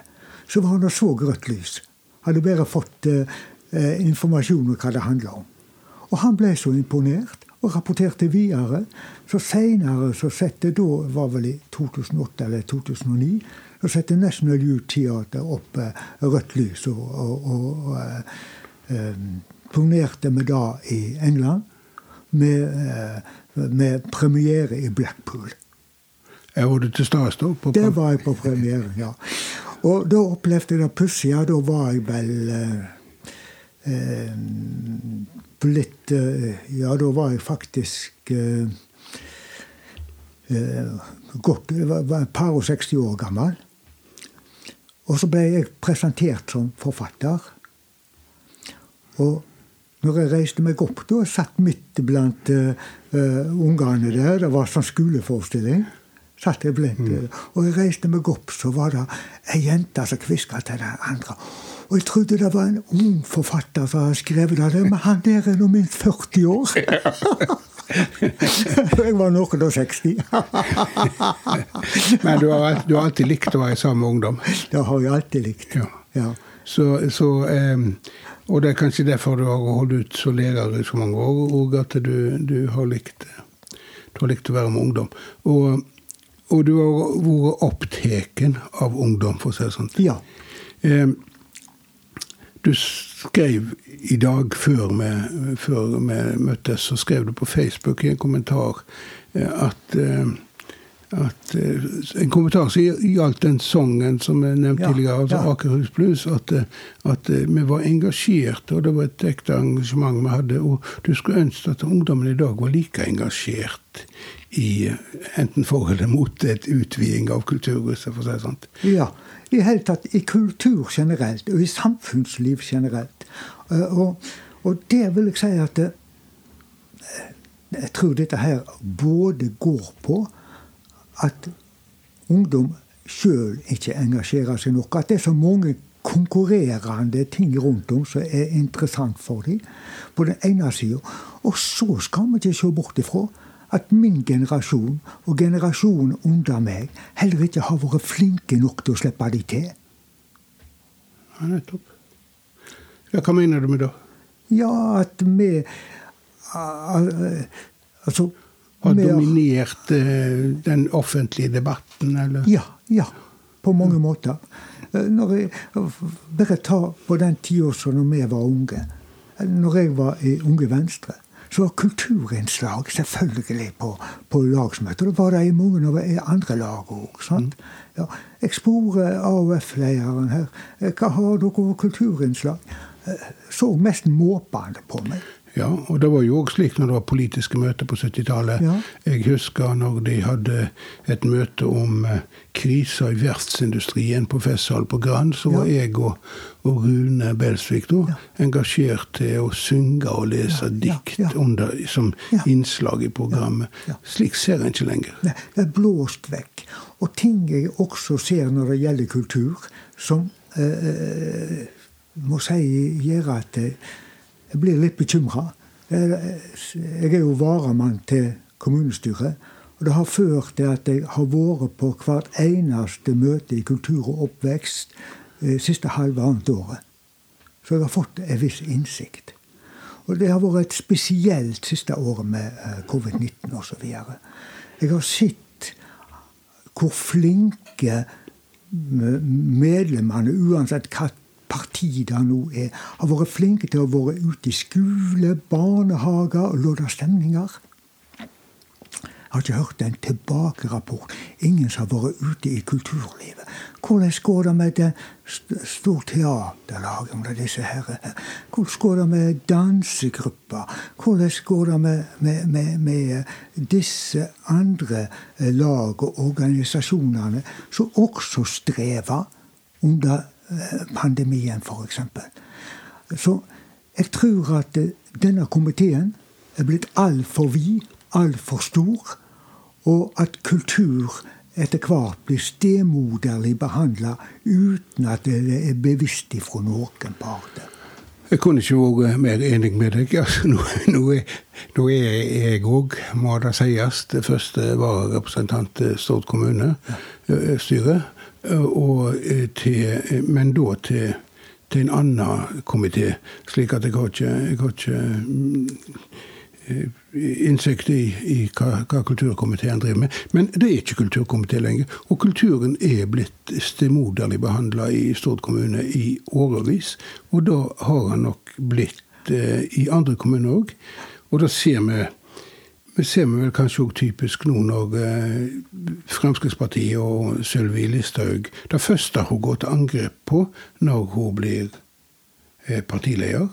Så var han og så grønt lys. Hadde bare fått eh, eh informasjon om hva det handla om. Og han ble så imponert og rapporterte videre. Så seinere så sette da, var vel i 2008 eller 2009, så sette National Youth Theater opp eh, rødt lys og, og, og eh, eh, turnerte med det i England. Med, eh, med premiere i Blackpool. Jeg var du til stede da? Der var jeg på premieren, ja. Og da opplevde jeg det pussige. Da var jeg vel eh, eh blitt eh, Ja, da var jeg faktisk eh, eh godt, var et par og 60 år gammel. Og så ble jeg presentert som forfatter. Og når jeg reiste meg opp da, satt midt blant uh, ungene der, det var sånn skoleforestilling satt jeg blant, Mm. Og jeg reiste meg opp, så var det ei jente som hviska til den andre. Og jeg trodde det var en ung forfatter som hadde skrevet det. Men han der er nå minst 40 år! jeg var noen og 60. men du har, du har, alltid likt å være sammen med ungdom? Det har jeg alltid likt. Ja. ja. Så, så um, og det er kanskje derfor du har holdt ut så leder i så mange år, og at du, du, har likt, du har likt å være med ungdom. Og og du har vært opptatt av ungdom, for å si det sånn. Ja. Eh, du skrev i dag, før vi, før vi, møttes, så skrev du på Facebook i en kommentar eh, at, eh, at eh, En kommentar som gjaldt den sangen som jeg nevnte ja, tidligere, altså ja. Akerhus Blues. At, at, vi var engasjerte, og det var et ekte engasjement vi hadde. Og du skulle ønske at ungdommen i dag var like engasjert i enten forholdet mot et utviding av kulturhuset, for å si det sånn. Ja. I hele tatt i kultur generelt, og i samfunnsliv generelt. Eh, og, og der vil jeg si at det, eh, jeg tror dette her både går på at ungdom sjøl ikke engasjerer seg nok. At det er så mange konkurrerende ting rundt om som er interessant for dem, på den ene sida. Og så skal vi ikke se bort ifra at min generasjon og generasjonen under meg heller ikke har vært flinke nok til å slippe de til. Ja, nettopp. Ja, hva mener du med det? Ja, at vi Altså Har dominert uh, den offentlige debatten, eller? Ja. Ja. På mange måter. Eh, når jeg, bare ta på den tida som vi var unge. Når jeg var i Unge Venstre så var kulturinnslag selvfølgelig på, på lagsmøtet. Det var det i mange av andre lag òg. Mm. Ja, jeg sporer AUF-lederen her. Hva har dere kulturinnslag? Eh, så mest måpende på meg. Ja, og det var jo òg slik når det var politiske møter på 70-tallet. Ja. Jeg husker når de hadde et møte om eh, krisa i verftsindustrien på festsal på Grand, så var ja. jeg og, og, Rune Belsvik da ja. engasjert til å synge og lese dikt under, som innslag i programmet. Slik ser en ikke lenger. Nei, det er blåst vekk. Og ting jeg også ser når det gjelder kultur, som eh, eh må si gjør at jeg jeg blir litt bekymra. Jeg er jo varamann til kommunestyret. Og det har ført til at jeg har vært på hvert eneste møte i kultur og oppvekst eh, siste halvannet året. Så jeg har fått en viss innsikt. Og det har vært et spesielt siste året med eh, covid-19 osv. Jeg har sett hvor flinke medlemmene, uansett hva parti der nå er, har vært flinke til å være ute i skole, barnehager og lodde stemninger. Jeg har ikke hørt en tilbakerapport. Ingen som har vært ute i kulturlivet. Hvordan går det med det store teaterlag under disse herrene? Hvordan går det med dansegrupper? Hvordan går det med, med, med, med disse andre eh, lag og organisasjonene som også strever under pandemien, f.eks.? Så jeg tror at eh, denne komiteen er blitt altfor vid, altfor stor, og at kultur etter hvert blir stemoderlig behandla uten at det er bevisst ifra noen parter. Jeg kunne ikke vært mer enig med deg. Altså, nå, nå, er, nå, er, jeg òg, må det sies, første vararepresentant til Stord kommunestyre. Eh, men da til, til en annen komité, slik at jeg har ikke, jeg har ikke Eh, innsikt i, i hva, hva, kulturkomiteen driver med. Men det er ikke kulturkomité lenger. Og kulturen er blitt stemoderlig behandla i Stord kommune i årevis. Og da har han nok blitt eh, i andre kommuner òg. Og da ser vi vi ser vi vel kanskje òg typisk nå når eh, Fremskrittspartiet og Sylvi Listhaug Det første hun går til angrep på når hun blir eh, partileder,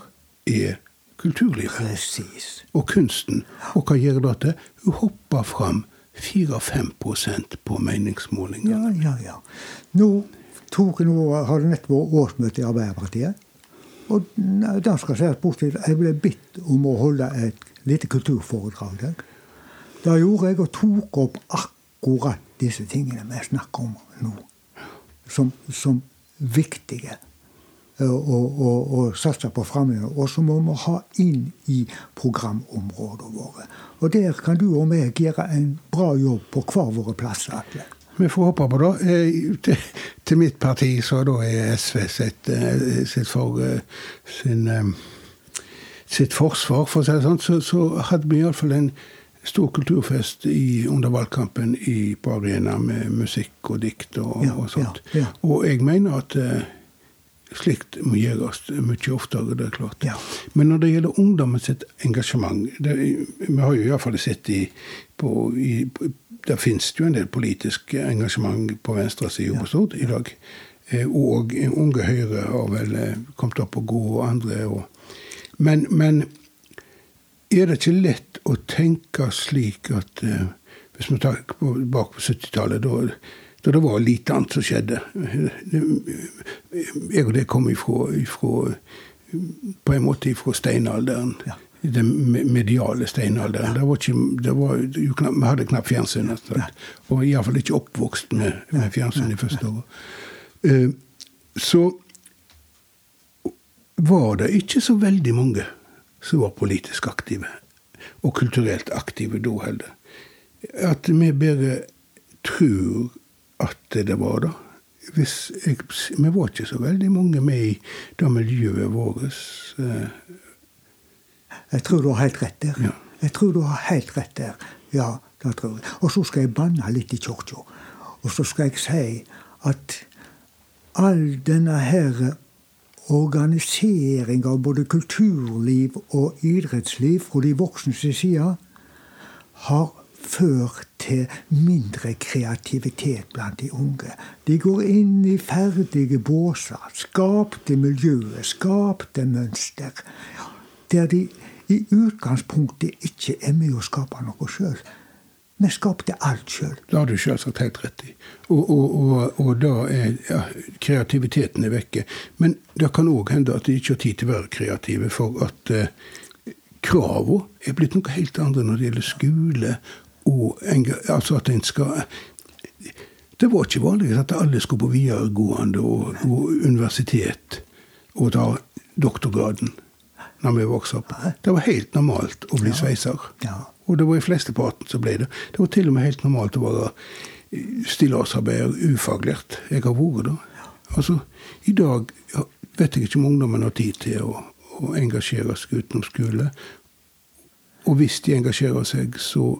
er kulturlivet. Precis. Og kunsten. Og hva gjør det til? Hun hopper fram 4-5 på meningsmålinger. Ja, ja, ja. Nå, tok, nå har det nettopp vært årsmøte i Arbeiderpartiet. Og det skal sies positivt. Jeg ble bedt om å holde et lite kulturforedrag der. Det gjorde jeg, og tok opp akkurat disse tingene vi snakker om nå, som, som viktige og, og, og satse på framover. Og så må vi ha inn i programområdene våre. Og der kan du og meg gjøre en bra jobb på hver våre plasser. Atle. Vi får håpe på det. Til, til, mitt parti, så da er SV sitt, eh, sitt, for, eh, sin, sitt forsvar, for å si det sånn, så, så hadde vi iallfall en stor kulturfest i, under valgkampen i, på Arena med musikk og dikt og, ja, og sånt. Ja, ja. Og jeg mener at Slikt må gjøres mye oftere, det er klart. Ja. Men når det gjelder ungdommen sitt engasjement det, Vi har jo iallfall sett i, på, i Det finnes jo en del politisk engasjement på venstresida på Stord i dag. Eh, og Unge Høyre har vel eh, kommet opp og gå, og andre og men, men, er det ikke lett å tenke slik at eh, Hvis vi tar bak på 70-tallet, da da det var lite annet som skjedde. Jeg og det kom ifra, ifra på en måte ifra steinalderen. Ja. Den mediale steinalderen. Ja. Det var ikke, det var, vi hadde knapt fjernsyn. Ja. Og iallfall ikke oppvokst med, med fjernsyn i første året. Uh, så var det ikke så veldig mange som var politisk aktive. Og kulturelt aktive da heller. At vi bare tror at det var det. Jeg, vi var ikke så veldig mange med i det miljøet vårt. Eh. Jeg tror du har helt rett der. Ja. Jeg tror du har helt rett der. Ja, det tror jeg. Og så skal jeg banne litt i kirka. Og så skal jeg si at all denne her organisering av både kulturliv og idrettsliv fra de voksnes side har ført til mindre kreativitet blant de unge. De går inn i ferdige båser. Skapte miljøet, skapte mønster. Der de i utgangspunktet ikke er med å skape noe sjøl. Vi skapte alt sjøl. Det har du selvsagt helt rett i. Og, og, og, og da er ja, kreativiteten er vekke. Men det kan òg hende at de ikke har tid til å være kreative, for at eh, kravene er blitt noe helt andre når det gjelder skole og altså at en skal Det var ikke vanlig at alle skulle på videregående og, og universitet og ta doktorgraden når vi vokste opp. Det var helt normalt å bli sveiser. Og det var i flesteparten som ble det. Det var til og med helt normalt å være stillasarbeider ufaglært. Jeg har vært det. Altså, I dag vet jeg ikke om ungdommen har tid til å, å engasjere seg utenom skole. Og hvis de engasjerer seg, så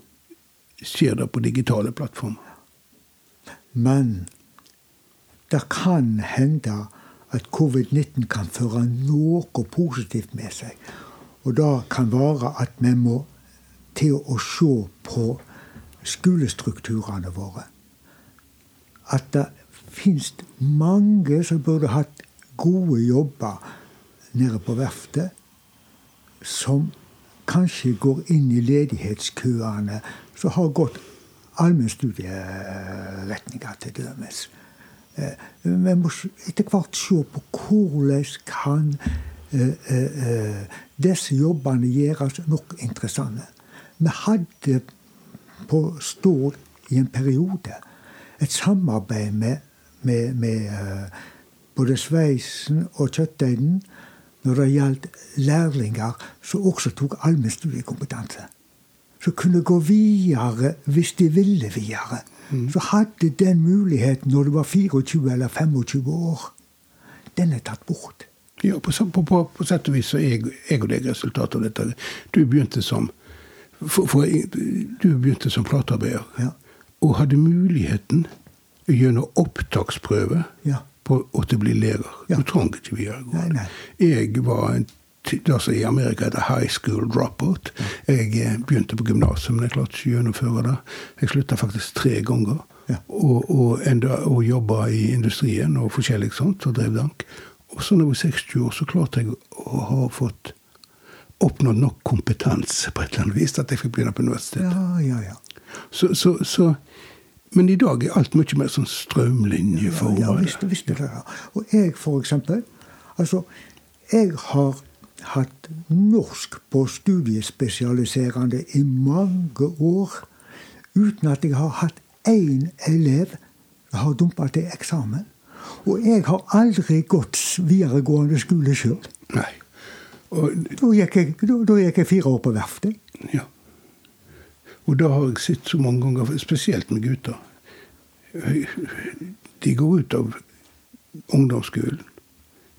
skjer det på digitale plattformer. Men det kan hende at covid-19 kan føre noe positivt med seg. Og det kan være at vi må til å se på skolestrukturene våre. At det fins mange som burde hatt gode jobber nede på verftet, som kanskje går inn i ledighetskøene, som har gått allmennstudieretninger, til dømes. Eh, vi må etter hvert se på hvordan kan eh, eh, disse jobbene gjøres nok interessante. Vi hadde på Stord i en periode et samarbeid med, med, med både sveisen og kjøttdeigen når det gjaldt lærlinger som også tok allmennstudiekompetanse. Som kunne gå videre hvis de ville videre. Mm. Så hadde den muligheten når du var 24 eller 25 år. Den er tatt bort. Ja, på, på, på, på sett og vis så er jeg, jeg og deg resultatet av dette. Du begynte som for, for, du begynte som platearbeider. Ja. Og hadde muligheten gjennom opptaksprøve ja på å bli lærer. Ja. Du trang ikke videregående. Jeg var en det som i Amerika heter high school dropout. Jeg eh, begynte på gymnaset, men jeg klarte ikke å gjennomføre det. Jeg slutta faktisk tre ganger. Ja. Og, og, enda, og jobba i industrien og forskjellig sånt, og drev dank. Og så når jeg var 60 år, så klarte jeg å ha fått oppnådd nok kompetanse på et eller annet vis at jeg fikk begynne på universitetet. Ja, ja, ja. Så, så, så men i dag er alt mye mer sånn strømlinjeforhold. Ja, ja visst, visst det. Og jeg, for eksempel Altså, jeg har hatt norsk på studiespesialiserende i mange år uten at jeg har hatt én elev som har dumpa til eksamen. Og jeg har aldri gått videregående skole sjøl. Da, gikk jeg, da, da gikk jeg fire år på verftet. Ja. Og da har jeg sett så mange ganger, spesielt med gutter De går ut av ungdomsskolen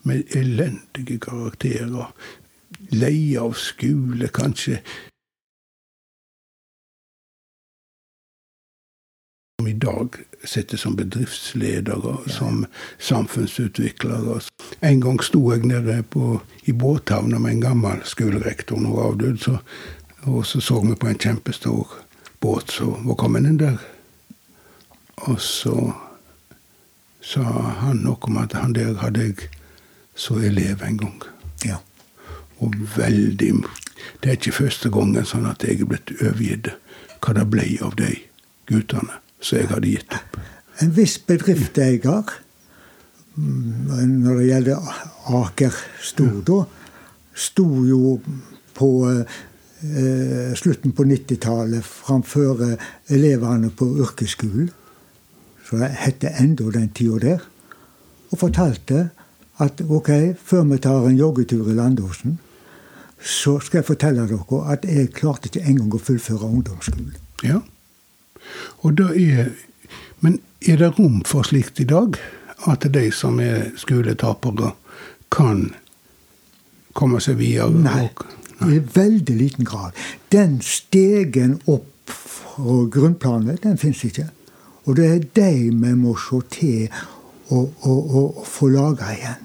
med elendige karakterer. Leie av skole, kanskje. I dag sitter som bedriftsledere, som samfunnsutviklere. En gang sto jeg nede på, i båthavna med en gammel skolerektor, nå avdød. så og så så vi på en kjempestor båt som var kommet inn der. Og så sa han noe om at han der hadde jeg så elev en gang. Ja. Og veldig Det er ikke første gangen sånn at jeg er blitt overgitt hva det ble av de guttene som jeg hadde gitt opp. En viss bedriftseier, når det gjelder Aker Stor, sto jo på eh, slutten på 90-tallet framfor elevene på yrkesskolen, som hette het enda den tida der, og fortalte at ok, før vi tar en joggetur i Landåsen, så skal jeg fortelle dere at jeg klarte ikke engang å fullføre ungdomsskolen. Ja. Og da er, men er det rom for slikt i dag? At de som er skoletapere, kan komme seg videre? Nei. Og, i veldig liten grad. Den stegen opp fra grunnplanet, den fins ikke. Og det er de vi må se til å få laga igjen.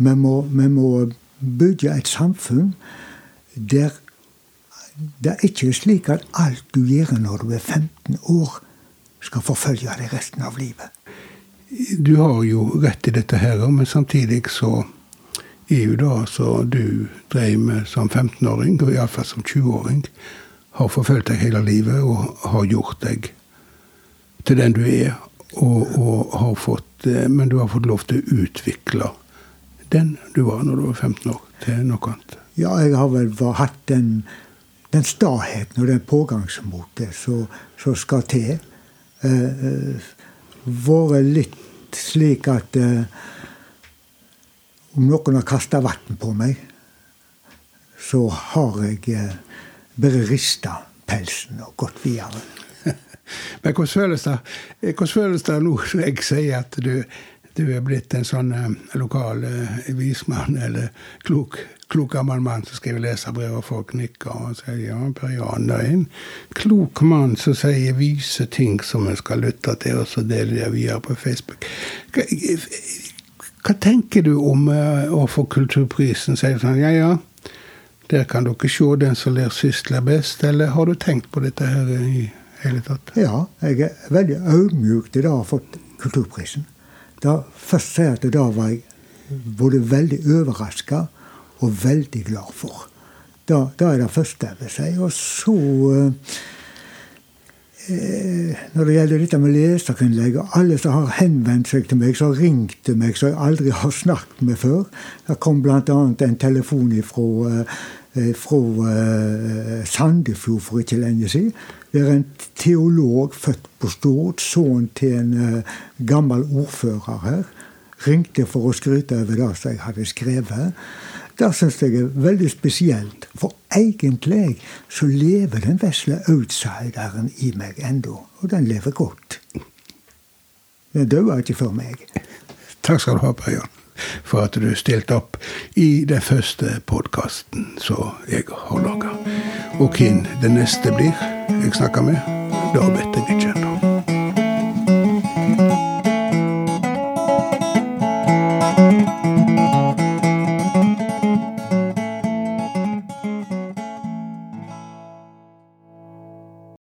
Vi må, vi må, bygge et samfunn der det er ikke slik at alt du gjør når du er 15 år, skal forfølge deg resten av livet. Du har jo rett i dette her, men samtidig så er jo det som du drev med som 15-åring, og iallfall som 20-åring, har forfulgt deg hele livet og har gjort deg til den du er. Og, og har fått, eh, men du har fått lov til å utvikle den du var når du var 15 år, til noe annet. Ja, jeg har vel hatt den, den staheten og den pågangsmotet som skal til. Eh, eh, vært litt slik at eh, om noen har kasta vann på meg, så har jeg eh, bare rista pelsen og gått videre. Men hvordan føles det, hvordan føles det nå når jeg sier at du, du er blitt en sånn eh, lokal eh, vismann eller klok, klok gammel mann som skriver leserbrev, og folk nikker og sier ja, Per Jan, det er en klok mann som sier vise ting som en skal lytte til, og så deler det videre på Facebook. Hva tenker du om uh, å få kulturprisen? Sier du sånn ja ja, der kan dere se den som ler sist, ler best. Eller har du tenkt på dette her i hele tatt? Ja, jeg er veldig audmjuk til å ha fått Kulturprisen. Da først jeg at da var jeg både veldig overraska og veldig glad for. Da, da er det første jeg vil si. Og så eh, Når det gjelder dette med leserkunnlegg, alle som har henvendt seg til meg, som har ringt til meg, som jeg aldri har snakket med før Det kom bl.a. en telefon fra eh, fra uh, Sandefjord for ikke lenge siden. Er en teolog født på Stord, sønn til en uh, gammel ordfører her. Ringte for å skryte over det som jeg hadde skrevet. Det syns jeg er veldig spesielt. For egentlig så lever den vesle outsideren i meg ennå. Og den lever godt. Den døde ikke for meg. Takk skal du ha, Børjan, for at du stilte opp i den første podkasten som jeg har laga. Og hvem det neste blir jeg snakker med, da vet jeg ikke ennå.